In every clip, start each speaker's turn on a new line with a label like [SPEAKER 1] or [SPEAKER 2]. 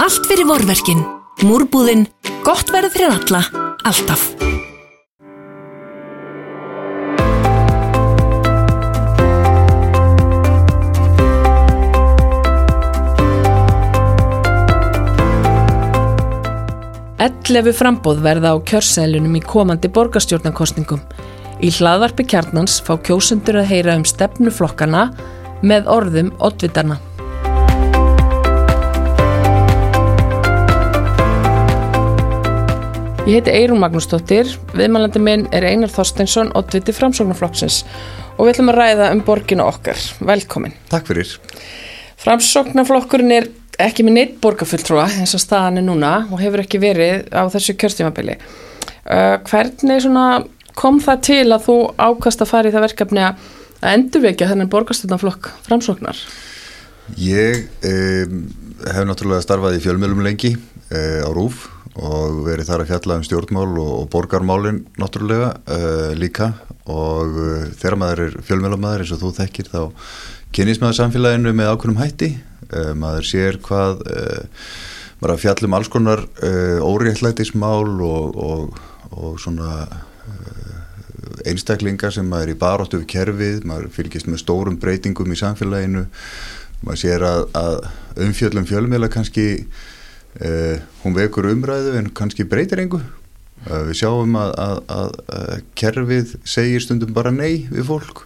[SPEAKER 1] Allt fyrir vorverkin. Múrbúðinn. Gott verð fyrir alla. Alltaf.
[SPEAKER 2] Ellefu frambóð verða á kjörsælunum í komandi borgarstjórnarkostningum. Í hlaðvarpi kjarnans fá kjósundur að heyra um stefnuflokkana með orðum oddvitarna. Ég heiti Eirún Magnúsdóttir, viðmælandi minn er Einar Þorsteinsson, oddviti framsóknarflokksins og við ætlum að ræða um borginu okkar. Velkomin.
[SPEAKER 3] Takk fyrir.
[SPEAKER 2] Framsóknarflokkurinn er ekki með neitt borgarfulltrúa eins og staðan er núna og hefur ekki verið á þessu kjörstímabili. Uh, hvernig kom það til að þú ákast að fara í það verkefni að endurvekja þennan borgarstjórnarflokk framsóknar?
[SPEAKER 3] Ég um, hef náttúrulega starfað í fjölmjölum lengi uh, á Rúf og verið þar að fjalla um stjórnmál og, og borgarmálinn náttúrulega uh, líka. Og uh, þegar maður er fjölmjölamæður eins og þú þekkir þá kynist maður samfélaginu með ákveðnum hætti. Uh, maður sér hvað maður að fjallum alls konar óréttlætismál og, og, og svona einstaklingar sem maður er í baróttu við kerfið, maður fylgist með stórum breytingum í samfélaginu. Maður sér að, að umfjöllum fjölmjöla kannski Uh, hún vekur umræðu en kannski breytir engu. Uh, við sjáum að, að, að, að kerfið segir stundum bara nei við fólk.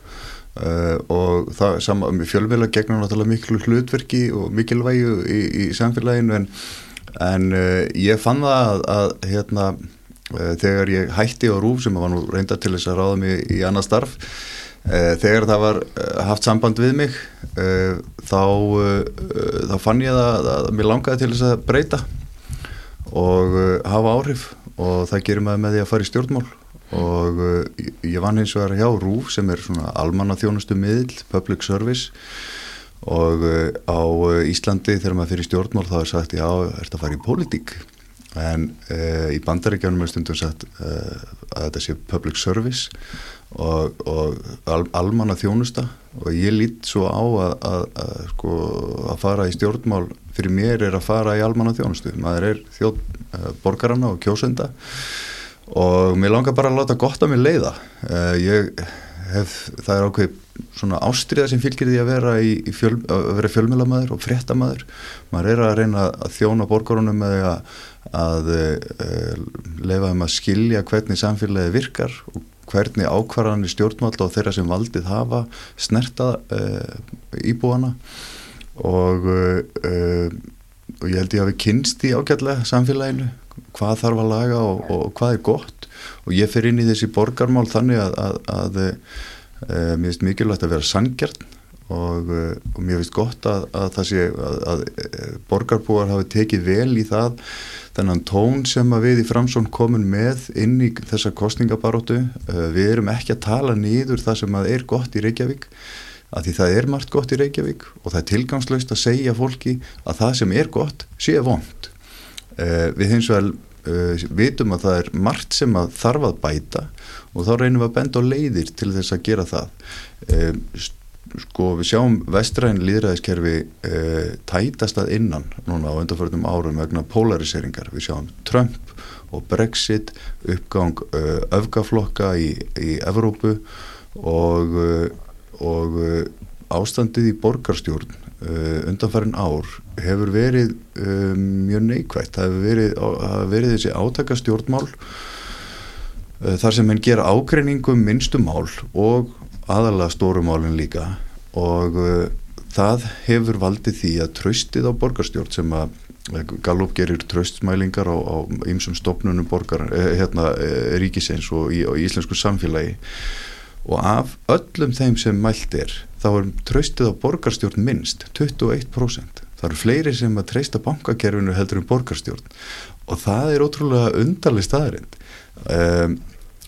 [SPEAKER 3] Uh, og það saman með fjölvela gegnar náttúrulega miklu hlutverki og mikilvægu í, í samfélaginu en, en ég fann það að hérna, þegar ég hætti á rúf sem var nú reynda til þess að ráða mig í annað starf þegar það var eh, haft samband við mig eh, þá, þá fann ég að, að mér langaði til þess að breyta og hafa áhrif og það gerir maður með því að fara í stjórnmál. Og ég vann eins og er hjá RÚF sem er svona almanna þjónustu miðl, public service. Og á Íslandi þegar maður fyrir stjórnmál þá er sagt já, er þetta að fara í pólitík en uh, í bandaríkjánum er stundum sagt uh, að þetta sé public service og, og al, almanna þjónusta og ég lít svo á að, að, að, sko, að fara í stjórnmál fyrir mér er að fara í almanna þjónustu maður er þjóð uh, borgarana og kjósenda. Og mér langar bara að láta gott á mig leiða. Ég hef, það er ákveð svona ástriða sem fylgir því að vera í, í fjöl, að vera fjölmjölamæður og fréttamaður. Maður er að reyna að þjóna borgarunum með að að uh, lefa um að skilja hvernig samfélagi virkar og hvernig ákvarðanir stjórnvald og þeirra sem valdið hafa snerta uh, íbúana. Og, og ég held ég að við kynst í ágætlega samfélaginu hvað þarf að laga og, og hvað er gott. Og ég fer inn í þessi borgarmál þannig að, að, að mér finnst mikilvægt að vera sangjart og, og mér finnst gott að, að það sé að borgarbúar hafi tekið vel í það þennan tón sem við í Framsón komum með inn í þessa kostningabarótu uh, við erum ekki að tala nýður það sem að er gott í Reykjavík að því það er margt gott í Reykjavík og það er tilgangslöst að segja fólki að það sem er gott sé vond við hins vegar vitum að það er margt sem að þarf að bæta og þá reynum við að benda á leiðir til þess að gera það sko við sjáum vestræn líðræðiskerfi eh, tætast að innan núna á undarförnum árum vegna polariseringar, við sjáum Trump og Brexit, uppgang eh, öfgaflokka í, í Evrópu og, eh, og ástandið í borgarstjórn undanfærin ár hefur verið mjög neikvægt, það hefur verið, verið þessi átakastjórnmál þar sem henn gera ágreiningum minnstumál og aðalega stórumálinn líka og uh, það hefur valdið því að tröstið á borgarstjórn sem að Gallup gerir tröstmælingar á ymsum stopnunum borgar, eh, hérna, eh, ríkisins og í, í íslensku samfélagi og af öllum þeim sem mælt er þá er tröstið á borgarstjórn minnst 21%. Það eru fleiri sem að treysta bankakerfinu heldur um borgarstjórn og það er ótrúlega undarlega staðarind. Um,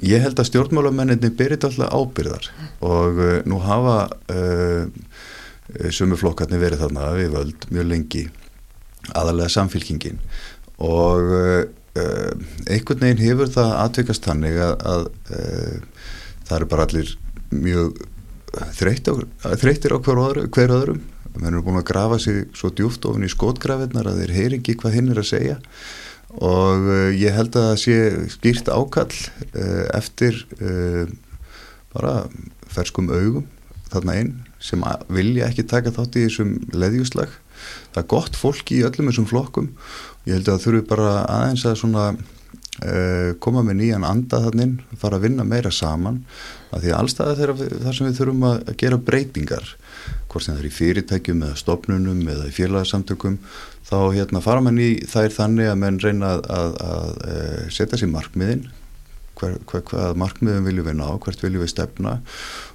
[SPEAKER 3] Ég held að stjórnmálamenninni berit alltaf ábyrðar og uh, nú hafa uh, sumuflokkarnir verið þarna við völd mjög lengi aðalega samfélkingin og uh, einhvern veginn hefur það aðtökast þannig að, að það eru bara allir mjög þreytir á hver öðrum. Menn eru búin að grafa sig svo djúft ofin í skotgrafinnar að þeir heyri ekki hvað hinn er að segja. og uh, ég held að það sé skýrt ákall uh, eftir uh, bara ferskum augum þarna einn sem vilja ekki taka þátt í þessum leðjuslag. Það er gott fólk í öllum þessum flokkum. Ég held að það þurfi bara aðeins að svona koma með nýjan anda þannig fara að vinna meira saman. Að því allstæða þar sem við þurfum að gera breytingar hvort sem það er í fyrirtækjum eða stopnunum eða í félagsamtökum þá hérna fara mann í þær þannig að menn reyna að, að, að, eh, setja sér markmiðin. Hver, hver, hvað markmiðum viljum við ná, hvert viljum við stefna?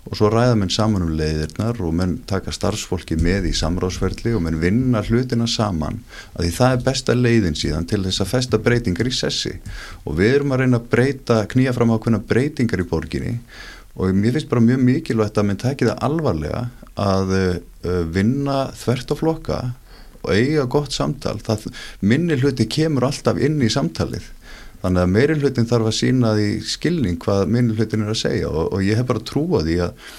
[SPEAKER 3] Og svo ræða menn saman um leiðirnar og menn taka starfsfólki með í samráðsverðli og menn vinna hlutina saman að því það er besta leiðin síðan til þess að festa breytingar í sessi. Og við erum að reyna að breyta, knýja fram ákveðna breytingar í borginni og mér finnst bara mjög mikilvægt að menn taki það alvarlega að uh, vinna þvert á flokka og eiga gott samtal. Það minni hluti kemur alltaf inn í samtalið. Þannig að meiri hlutin þarf að sína því skilning hvað minni hlutin er að segja og, og ég hef bara trúað því að,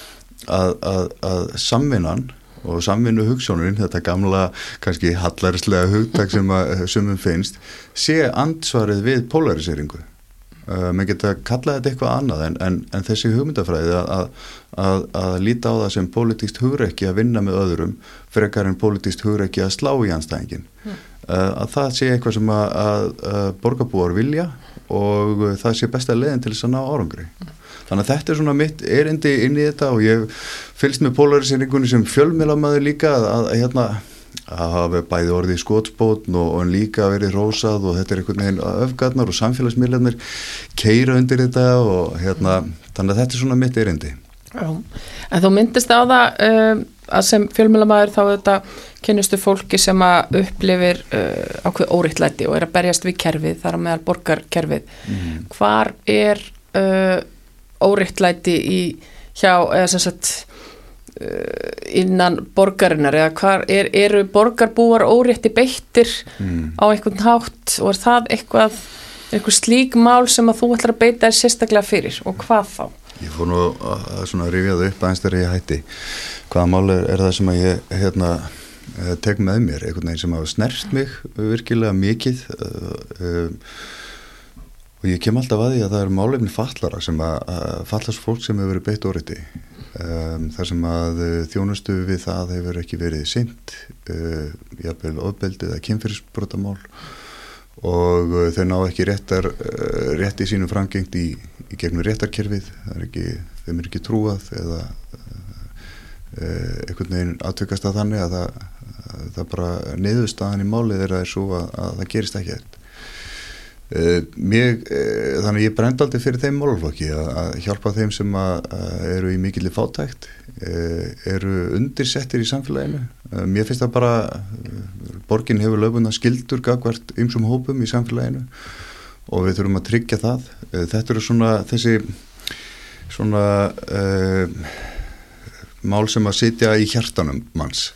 [SPEAKER 3] að, að, að samvinnan og samvinnu hugssjónurinn, þetta gamla kannski hallarislega hugtak sem sumum finnst, sé ansvarið við polariseringu uh, maður geta kallað þetta eitthvað annað en, en, en þessi hugmyndafræði að líta á það sem politíkt hugreiki að vinna með öðrum frekar en politíkt hugreiki að slá í anstæðingin mm. uh, að það sé eitthvað sem að, að, að borgarbúar vilja og það sé besta leðin til þess að ná árangri mm. Þannig að þetta er svona mitt erindi inn í þetta og ég fylgst með polariseringunni sem fjölmjölamæður líka að, að, að hérna að hafa bæði orðið skótsbótn og, og líka verið rósað og þetta er einhvern veginn öfgarnar og samfélagsmiðlarnir keira undir þetta og hérna þannig að þetta er svona mitt erindi.
[SPEAKER 2] Já, en þú myndist á það um, að sem fjölmjölamæður þá þetta kennustu fólki sem að upplifir uh, ákveð óriðtlæti og er að berjast við kerfið, þar að meðal borgarkerfið. Mm. hvar er uh, óriðtlæti í hjá, eða sem sagt Uh, innan borgarinnar eða hvar er, eru borgarbúar órétti beittir mm. á einhvern hátt og er það eitthvað, eitthvað slík mál sem að þú ætlar að beita er sérstaklega fyrir og hvað þá?
[SPEAKER 3] Ég fór nú að, að rifja það upp aðeins þegar ég hætti hvaða mál er, er það sem að ég hérna, eh, tek með mér, einhvern veginn sem hafa snerst mig virkilega mikið uh, og ég kem alltaf að því að það eru málefni fallara sem að, að fallast fólk sem hefur verið beitt órétti Um, þar sem að uh, þjónustu við það hefur ekki verið synd uh, jafnvel ofbeldið eða kynfyrirsbrotamál og uh, þau ná ekki réttar rétt í sínum frangengt í, í gegnum réttarkerfið. Er ekki, þeim er ekki trúað eða einhvern veginn aðtökast að þannig að það, að það bara neðustafan í málið er að, er að, að það gerist ekki eftir Uh, mér, uh, þannig ég brend aldrei fyrir þeim málflokki að, hjálpa þeim sem að, að eru í mikilli fátækt uh, eru undirsettir í samfélaginu. Mér finnst það bara borgin hefur löfuna skildur gagvert ymsum hópum í samfélaginu og við þurfum að tryggja það. Þetta eru svona þessi svona mál sem að sitja í hjartanum manns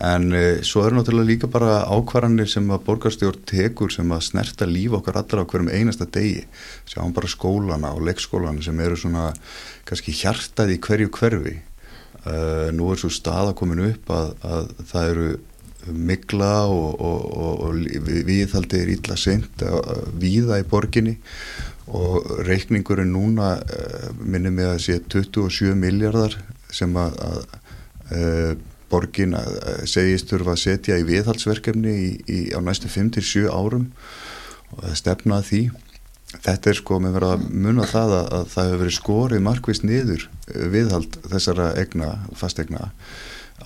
[SPEAKER 3] En e, svo eru náttúrulega líka bara ákvarðanir sem að borgarstjórn tekur sem að snerta líf okkar allra á hverjum einasta degi. Sjáum bara skólana og leikskólana sem eru svona kannski hjartað í hverju hverfi. E, nú er svo staða komin upp að, að það eru mikla og, og, og, og viðhaldi er ítla sent viða í borginni og reikningurinn núna e, minnum við að sé 27 miljardar sem að, að borgin segist þurfa að setja í viðhaldsverkefni í, í, á næstu 5-7 árum og það stefnaði því. Þetta er sko með verið að munna það að, að það hefur verið skorið markvist niður eh, viðhald þessara egna, fastegna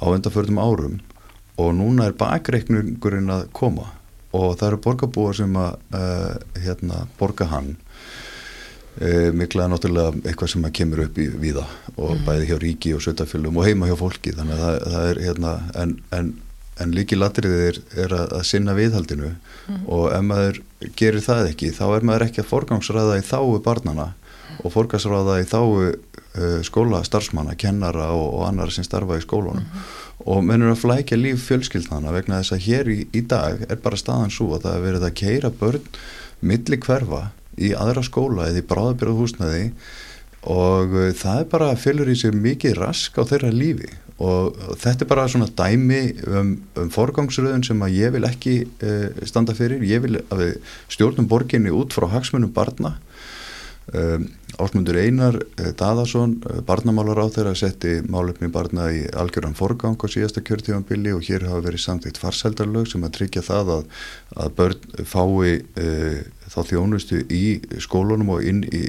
[SPEAKER 3] á endaförðum árum og núna er bakreikningurinn að koma og það eru borgarbúar sem að uh, hérna, borga hann e, mikla náttúrulega eitthvað sem kemur upp í viða og mm. bæði hjá ríki og sötafélum og heima hjá fólki þannig að það, það er hérna en, en, en líki latriðið er, er að, að sinna viðhaldinu mm. og ef maður gerir það ekki þá er maður ekki að forgangsræða í þáu barnana og forgangsræða í þáu uh, skóla, starfsmanna, kennara og, og annar sem starfa í skólunum mm. og mennur að flækja líf fjölskyldana vegna þess að hér í, í dag er bara staðan svo að það er verið að keira börn milli hverfa í aðra skóla eða í bráðabyrðu húsnaði og uh, það er bara fylgur í sig mikið rask á þeirra lífi. Og þetta er bara svona dæmi um, um forgangsröðun sem að ég vil ekki uh, standa fyrir, ég vil að við stjórnum borginni út frá hagsmunum barna. Um, Ásmundur Einar uh, Daðarsson, uh, barnamálar á þeirra setti málefni barna í algjöran forgang á síðasta kjörtífanbili og hér hafa verið samtitt farseldarlög sem að tryggja það að, að börn fái þá þjónustu í skólunum og inn í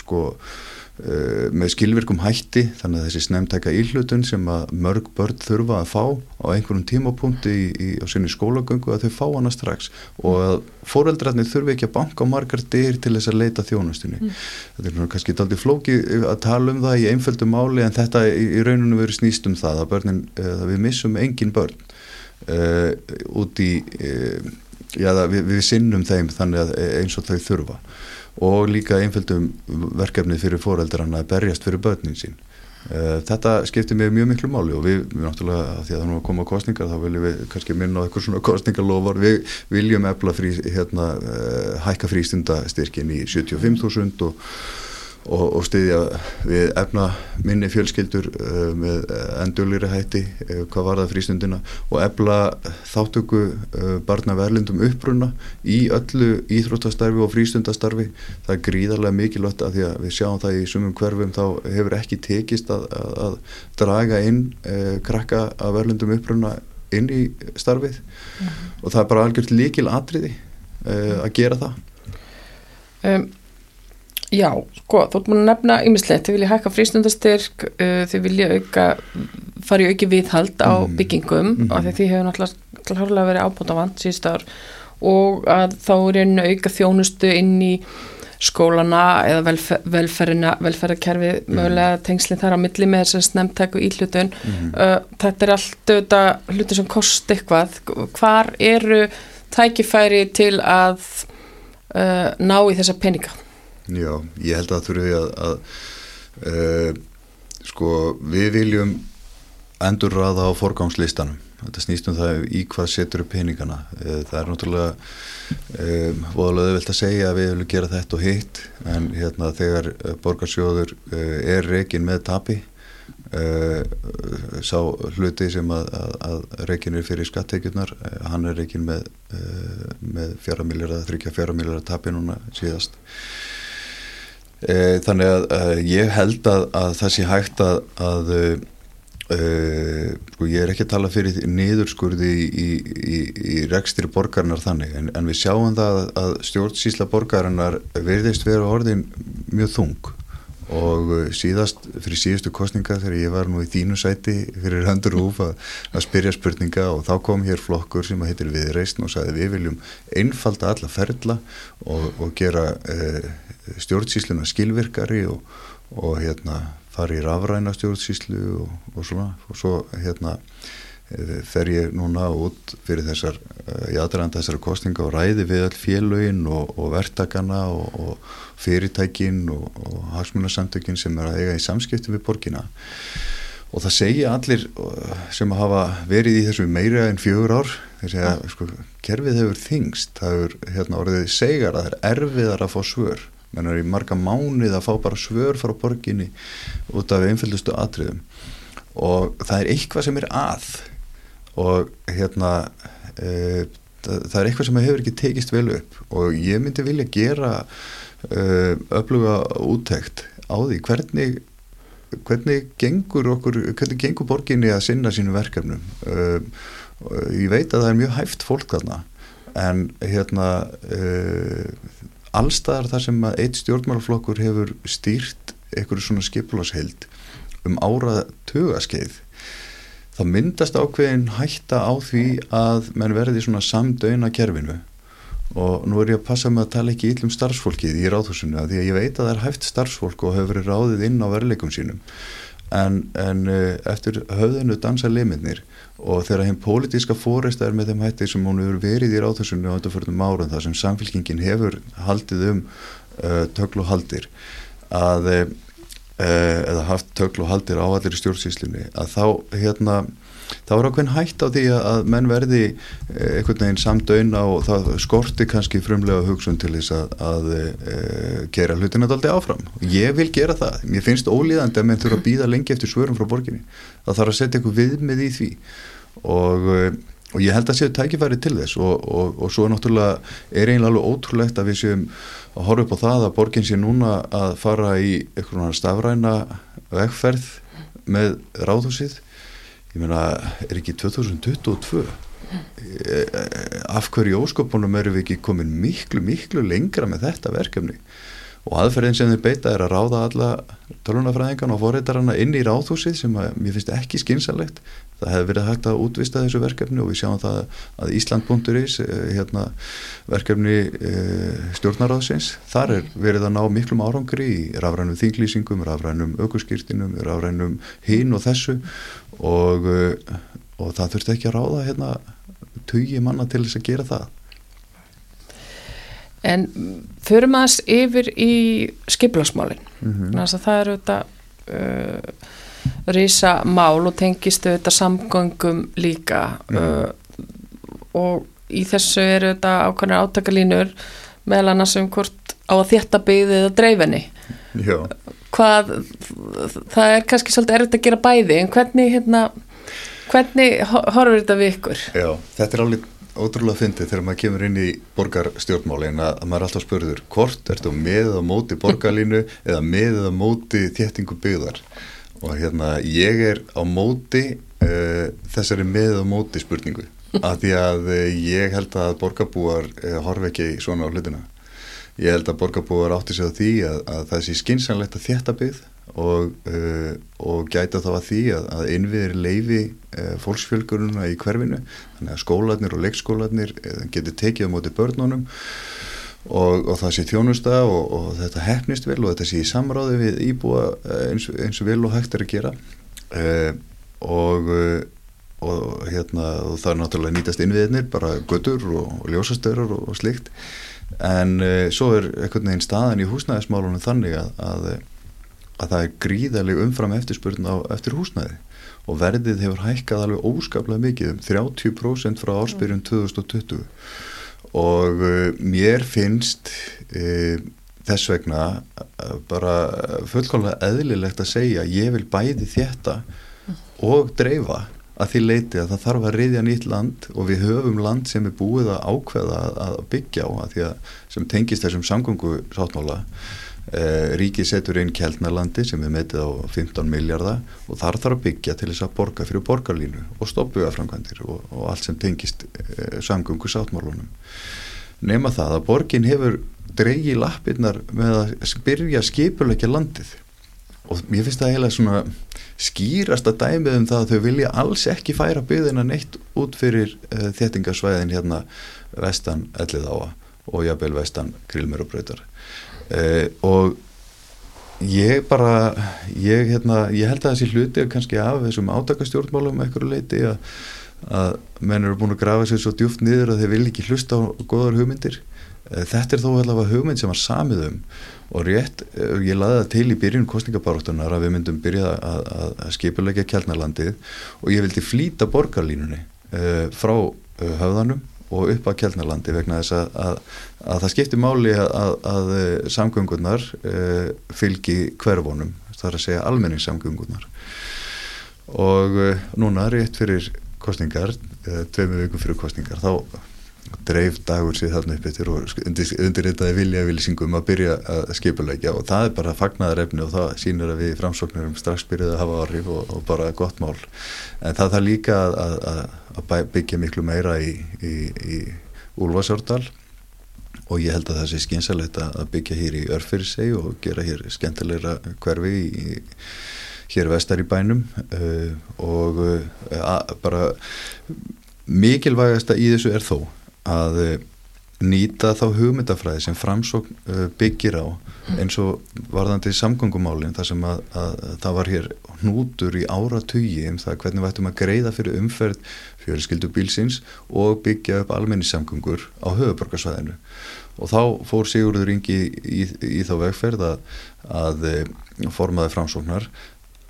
[SPEAKER 3] sko Uh, með skilvirkum hætti þannig að þessi snemtæka íhlutun sem að mörg börn þurfa að fá á einhverjum tímapunkti í, í, á sinni skólagöngu að þau fá hana strax. Og að fóreldrarnir þurfi ekki að banka á margar dyr til þess að leita þjónustunni. Mm. þetta er kannski aldrei flóki að tala um það í einföldu máli en þetta í, í rauninu verið snýst um það að börnin, uh, að við missum engin börn uh, út í já, við, við sinnum þeim þannig að eins og þau þurfa og líka einföldum verkefni fyrir fóreldrarna að berjast fyrir börnin sín. Eh, þetta skiptir mig mjög miklu máli og við, við náttúrulega, því að það nú koma kostningar þá viljum við kannski minna á eitthvað svona kostningarlofar, við viljum efla frí, hérna, eh, hækka frístundastyrkin í 75.000 og og, og stiðja við efna minni fjölskyldur uh, með endurlýri hætti uh, hvað var það frístundina og efla þáttöku uh, barna verlindum uppruna í öllu íþróttastarfi og frístundastarfi. Það er gríðarlega mikilvægt að því að við sjáum það í sumum hverfum þá hefur ekki tekist að, að, að draga inn krakka að verlindum uppruna inn í starfið. Mm -hmm. og það er bara algjört líkil atriði að gera það.
[SPEAKER 2] Um Já, sko, þú ert múin að nefna ymmislegt, þið vilja hækka frístundastyrk uh, þið vilja auka fara í auki viðhald á mm. byggingum mm. og því hefur náttúrulega hálflega verið ábúta vant síðust ár og að þá er einu auka þjónustu inn í skólana eða velfer, velferina velferðarkerfi, mm. mögulega tengslinn þar á milli með þess að snemntæku íhlutun mm. uh, þetta er allt auðvitað hluti sem kost eitthvað, hvar eru tækifæri til að uh, ná í þessa peninga?
[SPEAKER 3] Já, ég held að þurfi að, að uh, sko við viljum endur raða á forgangslistanum. Þetta snýst um það í hvað setur upp peningana. Uh, það er náttúrulega um, voðalega vilt að segja að við viljum gera þetta og hitt en hérna þegar borgarsjóður uh, er reygin með tapi sá hluti sem að, að, að reygin er fyrir skatteikjurnar hann er reygin með, með fjara miljardar, þryggja fjara miljardar tapi núna síðast þannig að, að ég held að, að það sé hægt að, að e, sko ég er ekki að tala fyrir niðurskurði í, í, í, rekstri borgarnar þannig en, en við sjáum það að stjórnsísla borgarnar verðist vera orðin mjög þung og síðast fyrir síðustu kostninga þegar ég var nú í þínu sæti fyrir höndur úf að, að spyrja spurninga og þá kom hér flokkur sem að heitir viðreist og sagði við viljum einfalda alla ferla og, og gera eh, stjórnsísluna skilvirkari og, og hérna fari í rafræna stjórnsíslu og, og svona. Og svo hérna eh, fer ég núna út fyrir þessar eh, í aðranda þessara kostninga og ræði við all félögin og, og verktakana og fyrirtækin og hagsmunarsamtökin sem er að eiga í samskipti við borgina. Og það segja allir eh, sem hafa verið í þessu meira en fjögur ár þeir segja að sko, kerfið hefur þingst, það hefur hérna, orðið segar að það er erfiðar að fá svör. Menn er í marga mánuð að fá bara svör frá borginni út af einföldustu atriðum. Og það er eitthvað sem er að og hérna e, það, er eitthvað sem hefur ekki tekist vel upp. Og ég myndi vilja gera e, öfluga úttækt á því hvernig hvernig gengur okkur hvernig gengur borginni að sinna sínu verkefnum. E, ég veit að það er mjög hæft fólk þarna en hérna allstaðar þar sem að eitt stjórnmálaflokkur hefur stýrt einhverju svona skipulasheild um ára tugaskeið þá myndast ákveðin hætta á því að menn verði svona samdöina kerfinu. Og nú er ég að passa með að tala ekki íllum starfsfólkið í ráðhúsinu að því að ég veit að það er hæft starfsfólk og hefur verið ráðið inn á verleikum sínum. En, en eh, eftir höfðinu dansa liminnir og þegar henn pólitíska fórist er með þeim hætti sem hún hefur verið í ráðhúsinu á önduförnum árum þar sem samfélkingin hefur haldið um uh, töklu og haldir að uh, eða haft töklu og haldir á allir stjórnsýslinni að þá hérna þá er ákveðin hægt á því að menn verði eh, einhvern veginn samdöina og það skorti kannski frumlega hugsun til þess að, að e, gera hlutina daldi áfram. Ég vil gera það. Mér finnst ólíðandi að menn þurfa að býða lengi eftir svörum frá borginni. Það þarf að setja eitthvað viðmið í því og, eh, og ég held að séu tækifæri til þess og, og, og svo náttúrulega er einlega alveg ótrúlegt að við séum að horfa upp á það að borginn sé núna að fara í eitthvað stafræna vegferð með ráðhúsið. Ég meina, er ekki 2022 af hverju óskopunum eru við ekki komin miklu, miklu lengra með þetta verkefni og aðferðin sem þau beita er að ráða alla tölunafræðingan og forreitarana inn í ráðhúsið sem að, mér finnst ekki skynsalegt það hefur verið hægt að útvista þessu verkefni og við sjáum það að Ísland.is eh, hérna, verkefni e, stjórnaráðsins, þar er verið að ná miklum árangri í rafrænum þinglýsingum, rafrænum aukurskýrtinum rafrænum hín og þessu. Og, eh, og það þurft ekki að ráða hérna, tugi manna til þess að gera það
[SPEAKER 2] En förum aðeins yfir í skiplasmálinn mm -hmm. það eru þetta uh, risa mál og tengistu þetta samgöngum líka mm. uh, og í þessu eru þetta ákvæmlega átakalínur meðal annars um hvort á að þétta byggðið eða dreifinni hvað það er kannski svolítið erfitt að gera bæði en hvernig hérna hvernig horfur þetta við ykkur?
[SPEAKER 3] Já, þetta er alveg ótrúlega fyndið þegar maður kemur inn í borgarstjórnmálin að, að maður er alltaf spurður hvort ertu með á móti borgarlínu eða með á móti þéttingu byggðar? Og hérna ég er á móti uh, þessari með á móti spurningu að því að uh, ég held að borgarbúar uh, horfi ekki svona á hlutina. Ég held að borgarbúar átti sig á því að, að það sé skinsanlegt að þétta byggð og, uh, og gæta þá að því að, að innviðir leifi uh, fólksfjölguruna í hverfinu. Þannig að skólanir og leikskólanir uh, getur tekið á móti börnunum og, og það sé þjónusta og, og þetta hefnist vel og þetta sé í samráði við íbúa eins, eins og vel og hægt er að gera. Og og hérna það er náttúrulega nýtast innviðinir bara götur og, ljósastöður og, slikt en uh, svo er einhvern veginn staðan í húsnæðismálunum þannig að, að að það er gríðarlega umfram eftirspurn á eftir húsnæði. Og verðið hefur hækkað alveg óskaplega mikið um 30% frá áspyrjun 2020 og uh, mér finnst uh, þess vegna uh, bara fullkomlega eðlilegt að segja ég vil bæði þetta og dreifa að því leiti að það þarf að reyðja nýtt land og við höfum land sem er búið að ákveða að byggja á að því að sem tengist þessum samgöngu sáttmála Eh, ríkið setur einn kjælnarlandi sem er metið á 15 miljardar og þar þarf að byggja til þess að borga fyrir borgarlínu og stoppuða framkvæmdir og, og allt sem tengist eh, samgöngu sáttmálunum. Nefna það að borgin hefur dreigi lappirnar með að byrja skipulegja landið og mér finnst það eiginlega svona skýrast að dæmið um það að þau vilja alls ekki færa byggðina neitt út fyrir uh, þéttingasvæðin hérna vestan ellið áa og jafnvel vestan krilmjörubröytar Uh, og ég bara ég, hérna, ég held að þessi hluti kannski af þessum átakastjórnmálum eitthvað leiti að, að menn eru búin að grafa sér svo djúft niður að þeir vil ekki hlusta á goðar hugmyndir. Uh, þetta er þó allavega hugmynd sem var samið um og rétt, uh, ég laði það til í byrjun kostningabaróttunar að við myndum byrja að, að, að skipulegja kjálnarlandið og ég vildi flýta borgarlínunni frá höfðanum og upp að Kjellnarlandi vegna þess að, að, að það skiptir máli að, að samgöngunar uh, fylgi hverfónum, það er að segja almenningssamgöngunar og uh, núna rétt fyrir kostningar, tveimu vikum fyrir kostningar, þá dreif dagur sér þarna upp eftir og undirritaði vilja vilsingum að byrja að skipulegja og það er bara fagnaðarefni og það sínir að við framsóknurum strax byrjaði að hafa orðið og, og bara gott mál. En það þarf líka að, að að byggja miklu meira í, í, í Úlfarsárdal og ég held að það sé skynsalegt að byggja hér í Örfyrsei og gera hér skemmtilegra hverfi í, hér vestar í bænum. Uh, og uh, bara mikilvægasta í þessu er þó að uh, nýta þá hugmyndafræði sem framsók uh, byggir á eins og varðandi samgöngumálinn þar sem að, að, að það var hér hnútur í áratugi um það hvernig við ættum að greiða fyrir umferð fjölskyldu bílsins og byggja upp almennissamgöngur á höfuborgarsvæðinu og þá fór Sigurður Ingi í, í, í þá vegferð að, að eh, formaði framsóknar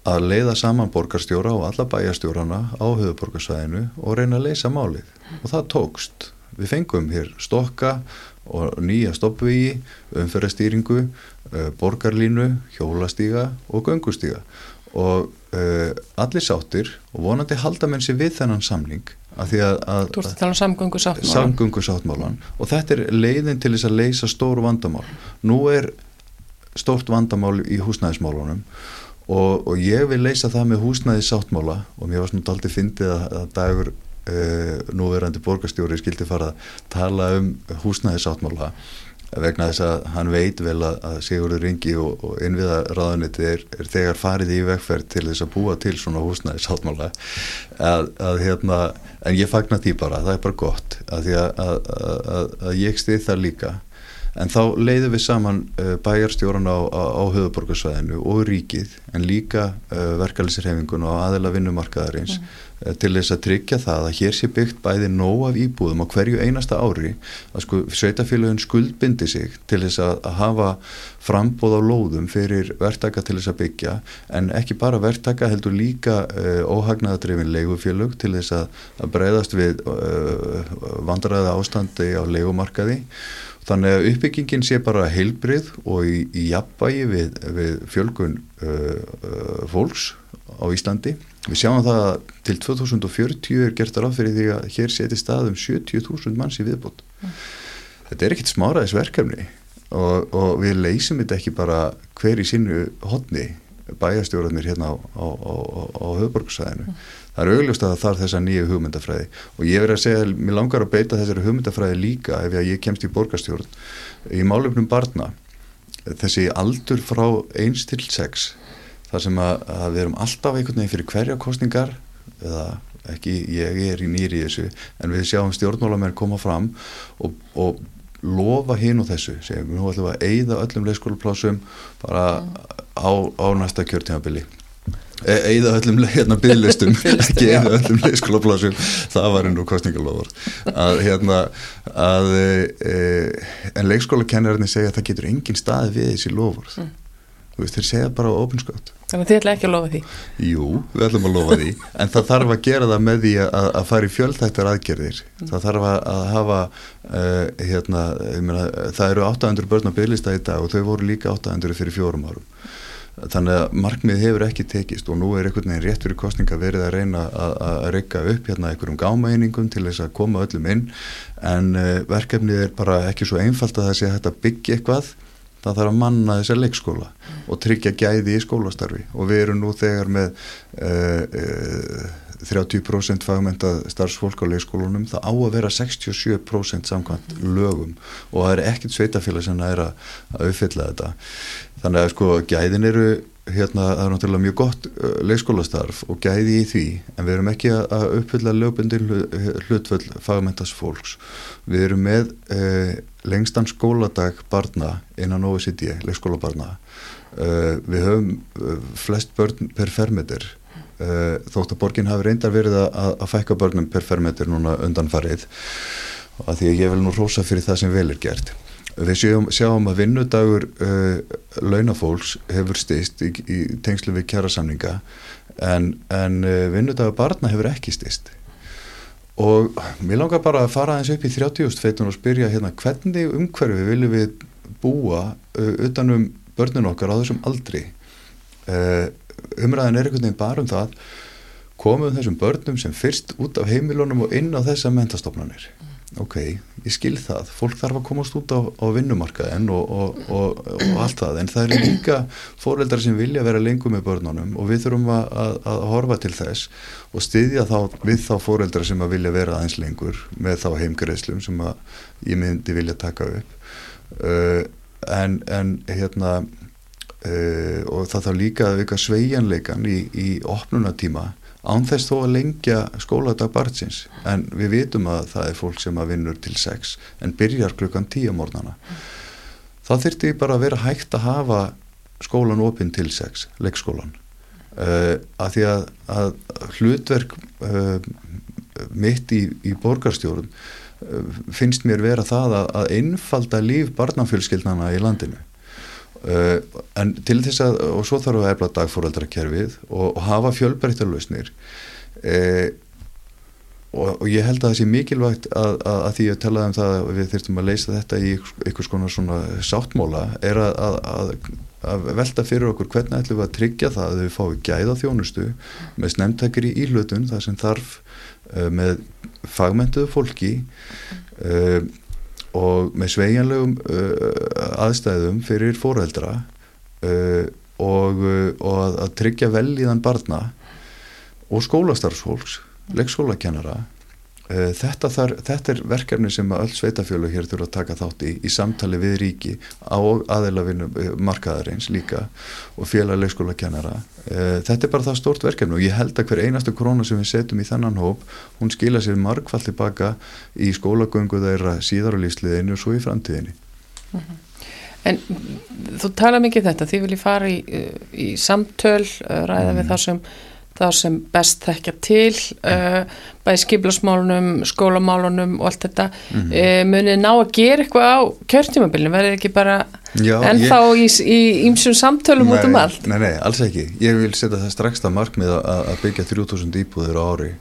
[SPEAKER 3] að leiða saman borgarstjóra og alla bæjarstjórana á höfuborgarsvæðinu og reyna að leysa málið. Og það tókst. Við fengum hér stokka og nýja stoppvigi, umferðastýringu, uh, borgarlínu, hjólastíga og göngustíga og uh, allir sáttir og vonandi halda menn sér við þennan samling að því að, að
[SPEAKER 2] að um samgöngu sáttmálan.
[SPEAKER 3] samgöngu sáttmálan og þetta er leiðin til þess að leysa stór vandamál. Nú er stórt vandamál í húsnæðismálunum og, og ég vil leysa það með húsnæðis sáttmála og mér var svona aldrei fyndið að, að dagur núverandi borgarstjóri skildi fara að tala um húsnæðis sáttmála vegna þess að hann veit vel að, Sigurður Ringi og, og innviða ráðuniti er, er þegar farið í vegferð til þess að búa til svona húsnæðis sáttmála að, að hérna en ég fagnar því bara, það er bara gott að að, að ég stið það líka en þá leiðum við saman uh, bæjarstjóran á, á, á höfuborgarsvæðinu og ríkið en líka uh, verkefælisirhefingun og aðela vinnumarkaðarins mm. Uh, til þess að tryggja það að hér sé byggt bæði nóg af íbúðum á hverju einasta ári að sko sveitafélagin skuldbindi sig til þess að, að hafa frambóð á lóðum fyrir verktaka til þess að byggja en ekki bara verktaka heldur líka óhagnaðadrefin leigufélög til þess að, að breyðast við vandræða ástandi á leigumarkaði Þannig að uppbyggingin sé bara heilbrið og í, í jafnbægi við, við fjölgun uh, uh, fólks á Íslandi. Við sjáum það að til 2040 er gert að ráðfyrir því að hér seti staðum 70.000 manns í viðbót. Mm. Þetta er ekkit smáraðis verkefni og, og við leysum þetta ekki bara hver í sínu hodni bæjastjóðarnir hérna á, á, á, á höfborgsæðinu. Mm það er augljóst að það þarf þessa nýju hugmyndafræði og ég verði að segja að mér langar að beita þessari hugmyndafræði líka ef ég kemst í borgarstjórn í málefnum barna þessi aldur frá 1 til 6 þar sem að, að við erum alltaf einhvern veginn fyrir hverja kostningar eða ekki, ég er í nýri í þessu en við sjáum stjórnmálamenn koma fram og, og lofa hinn og þessu, segjum við nú ætlum að eigða öllum leikskólaplásum bara á, á næsta kjörtímabili. Eða öllum hérna bygglistum ekki eða öllum leikskólaplásum það var einu kostningalofur að hérna að e, en leikskólakennarinn segja að það getur engin staði við þessi lofur mm. Veist þeir segja bara á opinskátt
[SPEAKER 2] Þannig að þið ætla ekki að lofa því?
[SPEAKER 3] Jú, við ætlum að lofa því en það þarf að gera það með því að, að fara í fjöldþættar aðgerðir. Mm. það þarf að hafa uh, hérna, meina, það eru 800 börn á bygglista í dag og þau voru líka 800 fyrir fjórum árum. Þannig að markmið hefur ekki tekist og nú er einhvern veginn rétt fyrir kostninga verið að reyna að, að reyka upp hérna einhverjum gámaeiningum til þess að koma öllum inn. En uh, verkefnið er bara ekki svo einfalt að það sé að þetta byggja eitthvað. Það þarf að manna þessar leikskóla. Og tryggja gæði í skólastarfi. Og við erum nú þegar með uh, uh, 30% fagmenta starfsfólk á leikskólunum það á að vera 67% samkvæmt lögum. Og það er ekkert sveitafélag sem er að, að uppfylla þetta. Þannig að sko gæðin eru hérna það er náttúrulega mjög gott uh, leikskólastarf og gæði í því. En við erum ekki að uppfylla lögbundin hlutvöld fagmentas fólks. Við erum með eh, lengstan skóladag barna innan OECD, leikskólabarna eh, við höfum uh, flest börn per fermeter uh, þótt að borgin hafi reyndar verið að, að fækka börnum per fermetur núna undan farið að því að ég vil nú rosa fyrir það sem vel er gert. Við sjáum, sjáum að vinnudagur uh, launafólks hefur stist í, í tengslu við kjærasamninga en, en uh, vinnudagur barna hefur ekki stist og mér langar bara að fara eins upp í 30. feitun og spyrja hérna hvernig umhverfi viljum við búa uh, utanum börnun okkar á þessum aldri. Uh, umræðin er einhvern veginn bara um það komum þessum börnum sem fyrst út af heimilunum og inn á þessa mentastofnanir ok, ég skil það. Fólk þarf að komast út á, á vinnumarkaðin og, og, og, og allt það. En það er líka fóreldrar sem vilja vera lengur með börnunum og við þurfum að, að, að horfa til þess og styðja þá við þá fóreldrar sem að vilja vera aðeins lengur með þá heimgreðslum sem að ég myndi vilja taka upp. Uh, en, en hérna Uh, og það þarf líka að vika sveigjanleikan í, í opnunatíma ánþess þó að lengja skóladag barnsins. En við vitum að það er fólk sem að vinnur til 6 en byrjar klukkan 10 mornana þá þurfti bara að vera hægt að hafa skólan opinn til 6 leikskólan. Uh, að því að, að hlutverk uh, mitt í, í borgarstjórun finnst mér vera það að, að einfalda líf barnafjölskyldnana í landinu. Uh, en til þess að og svo þarf að efla dagfóraldrakerfið og, og hafa fjölbreyttarlausnir uh, og, og ég held að það sé mikilvægt að, að, að því að talaði um það að við þurftum að leysa þetta í einhvers konar svona sáttmóla er að, að velta fyrir okkur hvernig ætlum við að tryggja það að við fáum gæða þjónustu með snemtakir í ílötun það sem þarf uh, með fagmentuðu fólki uh, og með sveigjanlegum uh, aðstæðum fyrir fórældra og, og að tryggja vel í þann barna og skólastarfsfólks leikskólakennara Þetta, þar, þetta er verkefni sem öll sveitafjölu hér þurfa að taka þátt í í samtali við ríki á aðeilafinu eh, markaðarins líka og félag leikskólakennara eh, þetta er bara það stort verkefni og ég held að hver einastu krónu sem við setjum í þennan hóp hún skila sér margfald tilbaka í skólagöngu þeirra síðar á lífsliðinu og svo í framtíðinni
[SPEAKER 2] uh -huh. En þú tala mikið um þetta, því vil ég fara í, í samtöl, ræða mm. við það sem það sem best þekkja til uh, bæði skiplasmálunum skólamálunum og allt þetta. Mm -hmm. uh, munið ná að gera eitthvað á kjörtímabilinu, verður ekki bara Já, ennþá ég, í ímsum samtölum nei, út um allt?
[SPEAKER 3] Nei, nei, alls ekki. Ég vil setja það það markmið að, byggja 3000 íbúður á ári.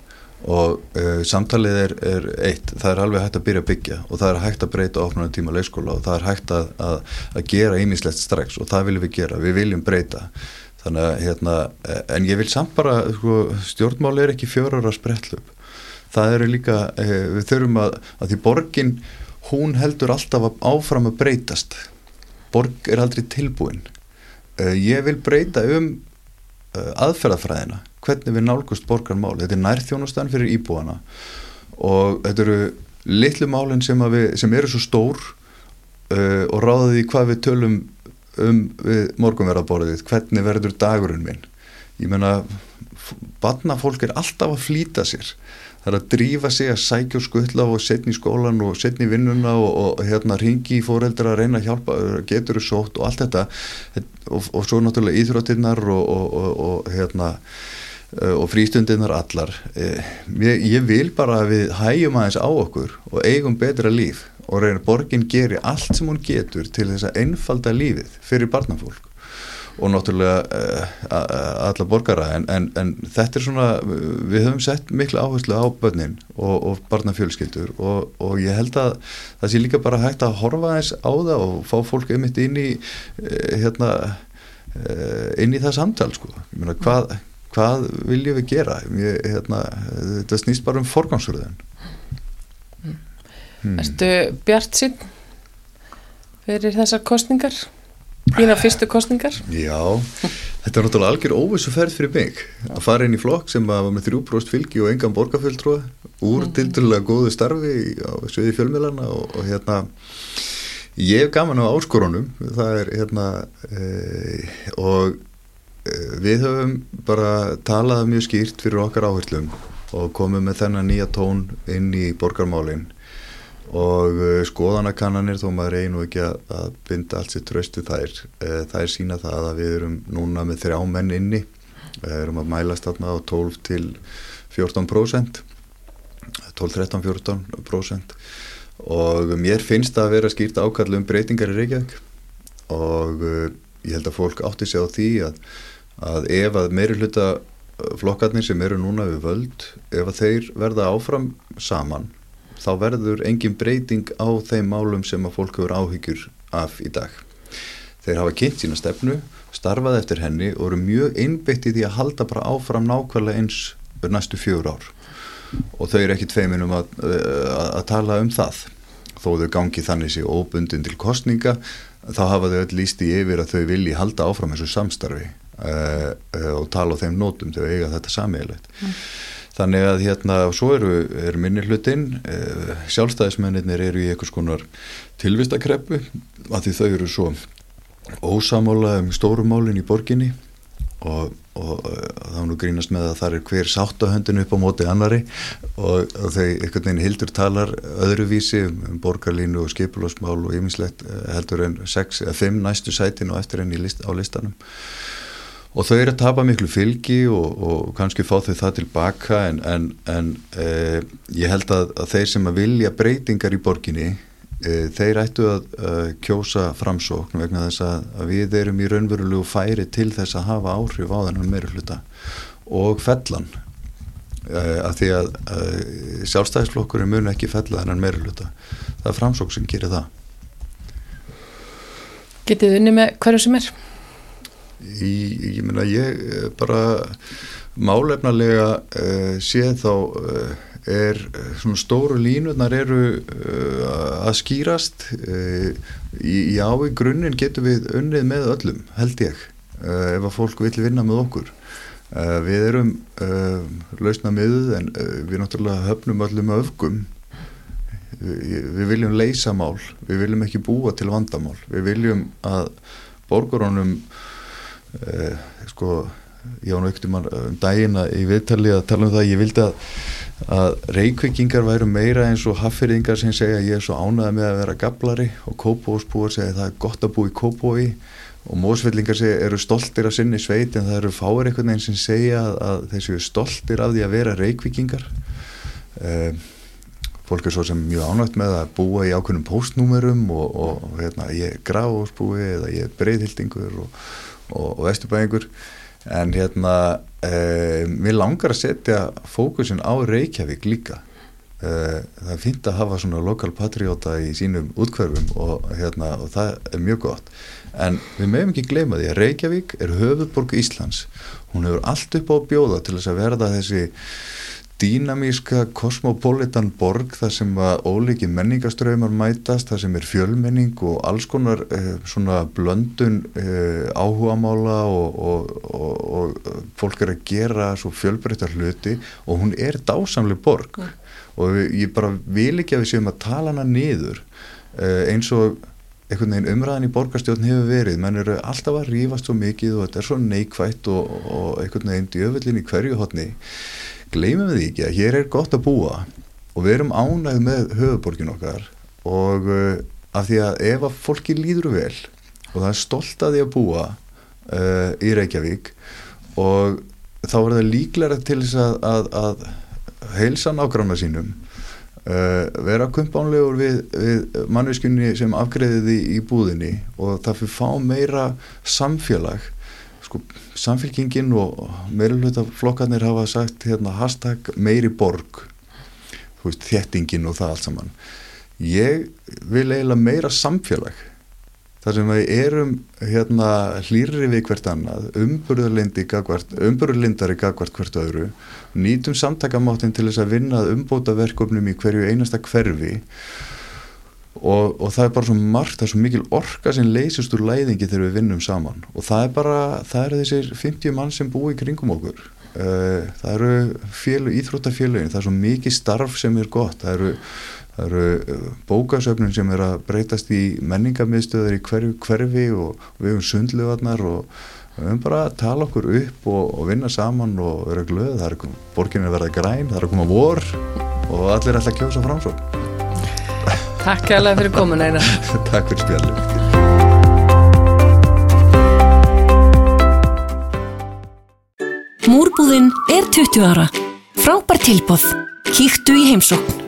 [SPEAKER 3] Og uh, samtalið er, er eitt, það er alveg hægt að byrja að byggja og það er hægt að breyta ofnarnar tíma leikskóla og það er hægt að, að, að gera ímislegt strax og það viljum við gera, við viljum breyta þannig að hérna, en ég vil samt bara sko, stjórnmál er ekki fjörur að sprellup það eru líka, eh, við þurfum að, að því borgin, hún heldur alltaf áfram að breytast. Borg er aldrei tilbúin. Eh, ég vil breyta um eh, aðferðafræðina hvernig við nálgust borgarmál, þetta er nærþjónustan fyrir íbúana. Og þetta eru litlu málinn sem, sem eru svo stór uh, og ráðið í hvað við tölum um morgunverðarborðið, hvernig verður dagurinn minn? Ég menna barnafólk er alltaf að flýta sér. Það er að drífa sig að sækja skuttla og setja í skólan og setja í vinnuna og, og hérna ringi í fóreldra að reyna að hjálpa, getur þú sótt og allt þetta. Og, og svo náttúrulega íþróttinnar og, og hérna og frístundirnar allar. Ég, ég vil bara að við hægjum aðeins á okkur og eigum betra líf og reynir borgin geri allt sem hún getur til þess að einfalda lífið fyrir barnafólk. Og náttúrulega uh, alla borgara en, en, en þetta er svona við höfum sett miklu áherslu á börnin og, og barnafjölskyldur og, og ég held að það sé líka bara hægt að horfa eins á það og fá fólk einmitt inn í uh, hérna uh, inn í það samtal sko. Ég meina hvað, hvað viljum við gera? Ég, hérna, þetta snýst bara um forgangsröðun
[SPEAKER 2] Hmm. Erstu bjart sín fyrir þessar kostningar? Þína fyrstu kostningar?
[SPEAKER 3] Já, þetta er náttúrulega algjör óvissu ferð fyrir mig að fara inn í flokk sem var með þrjúbróst fylgi og engan borgarfjöldtróð úr mm. tildulega góðu starfi á sviði fjölmjölana og, og hérna ég hef gaman á áskorunum það er hérna e, og e, við höfum bara talað mjög skýrt fyrir okkar áherslum og komum með þennan nýja tón inn í borgarmálinn og uh, skoðanakannanir þó maður einu ekki að, binda allt sér tröstu þær uh, þær sína það að við erum núna með þrjá menn inni. Við erum að mælast þarna á 12 til 14% 12, 13, 14% og mér finnst það að vera skýrt ákall um breytingar í Reykjavík. Og ég held að fólk átti sig á því að, að ef að meiri hluta flokkarnir sem eru núna við völd ef að þeir verða áfram saman þá verður engin breyting á þeim málum sem að fólk hefur áhyggjur af í dag. Þeir hafa kynnt sína stefnu, starfað eftir henni og eru mjög einbyggt í því að halda bara áfram nákvæmlega eins næstu fjögur ár og þau eru ekki tveiminum að, að, að tala um það. Þó þau gangi þannig sér óbundin til kostninga þá hafa þau öll lísti yfir að þau vilji halda áfram þessu samstarfi uh, uh, og tala á þeim nótum þegar eiga þetta samíðilegt. Mm. Þannig að hérna, og svo eru, eru minni hlutin, eh, sjálfstæðismennir eru í einhvers konar tilvistakreppu að því þau eru svo ósamála um stórumálinn í borginni og, og þá nú grínast með að það er hver sáttahöndin upp á móti annari og, og þau einhvern veginn hildur talar öðruvísi um, um borgarlínu og skipulásmál og yfinslegt eh, heldur en 6 eða 5 næstu sætin og eftir enn list, á listanum og þau eru að tapa miklu fylgi og, og kannski fá þau það tilbaka en, en, en eh, ég held að, að þeir sem að vilja breytingar í borginni e, þeir ættu að uh, kjósa framsókn vegna þess að, að við erum í raunverulegu færi til þess að hafa áhrif á þennan meiri hluta og fellan. Uh, af því að uh, sjálfstæðisflokkurinn mun ekki fella þennan meiri hluta það er framsókn sem gerir það.
[SPEAKER 2] Getið unni með hverju sem er?
[SPEAKER 3] Í, ég meina ég eh, bara málefnarlega uh, séð þá uh, er svona stóru línutnar eru uh, að skýrast í, í ái grunninn getum við unnið með öllum held ég ef að fólk vil vinna með okkur. Við erum lausna miðuð en við náttúrulega höfnum öllum öfgum. Við viljum leysa mál, við viljum ekki búa til vandamál, við viljum að borgarónum eh, sko, ég án aukti mann um dagina í viðtali að tala um það, ég vildi að, að reykvikingar væru meira eins og haffyrðingar sem segja ég er svo ánaði með að vera gablari. Og kópósbúar segja það er gott að bú í kópói og mósvellingar segja eru stoltir af sinni sveit en það eru fáir einhvern veginn sem segja að, að þessu stoltir af því að vera reykvikingar um, fólk er svo sem mjög ánægt með að búa í ákveðnum postnúmerum og, og hérna, ég er gráðsbúi eða ég er breyðhildingur og, og, og vesturbæðingur en hérna e, mér langar að setja fókusin á Reykjavík líka. E, það er fint að hafa svona lokal patriota í sínum útkverfum og hérna og það er mjög gott. En við meðum ekki gleyma því að Reykjavík er höfuborg Íslands. Hún hefur allt upp á bjóða til þess að verða þessi dýnamíska kosmopolitan borg þar sem að óliki menningaströymar mætast, þar sem er fjölmenning og alls konar eh, svona blöndun eh, áhugamála og, og, og, og fólk er að gera svo fjölbreyttar hluti og hún er dásamleg borg. Mm. og ég bara vil ekki að við séum að tala hana niður. Eh, eins og einhvern veginn umræðin í borgarstjórn hefur verið, menn eru alltaf að rífast svo mikið og þetta er svo neikvægt og einhvern veginn djöfullin í hverju hotni gleymum við ekki að hér er gott að búa og við erum ánægð með höfuborgin okkar og uh, af því að ef að fólki líður vel og það er stolt að því að búa uh, í Reykjavík og þá er það líklæra til þess að, að, að heilsa nákvæmna sínum uh, vera kumpánlegur við, við mannviskunni sem afgreðiði í búðinni og það fyrir fá meira samfélag sko samfélkingin og meirulhutaflokkarnir hafa sagt hérna hashtag meiri borg. Veist, þjettingin og það allt saman. Ég vil eiginlega meira samfélag. Þar sem við erum hérna hlýri við hvert annað umburðurlindari gagvart hvert öðru nýtum samtakamáttinn til þess að vinna umbóta verkefnum í hverju einasta hverfi og, og það er bara svo margt, það er svo mikil orka sem leysist úr læðingi þegar við vinnum saman. Og það er bara, það eru þessir 50 mann sem búi í kringum okkur. Uh, það eru íþróttafélagin það er svo mikið starf sem er gott. Það eru, eru eh, bókasöfnun sem er að breytast í menningarmiðstöður í hverju hverfi og, við höfum sundluvarnar og við höfum bara að tala okkur upp og, og vinna saman og vera glöð, það er borginni að verða græn, það er að koma vor og allir ætla að kjósa framsókn
[SPEAKER 2] Takk alveg fyrir komin eina
[SPEAKER 3] Takk fyrir spjallum
[SPEAKER 1] Múrbúðin er 20 ára. Frábær tilbóð Kíktu í heimsókn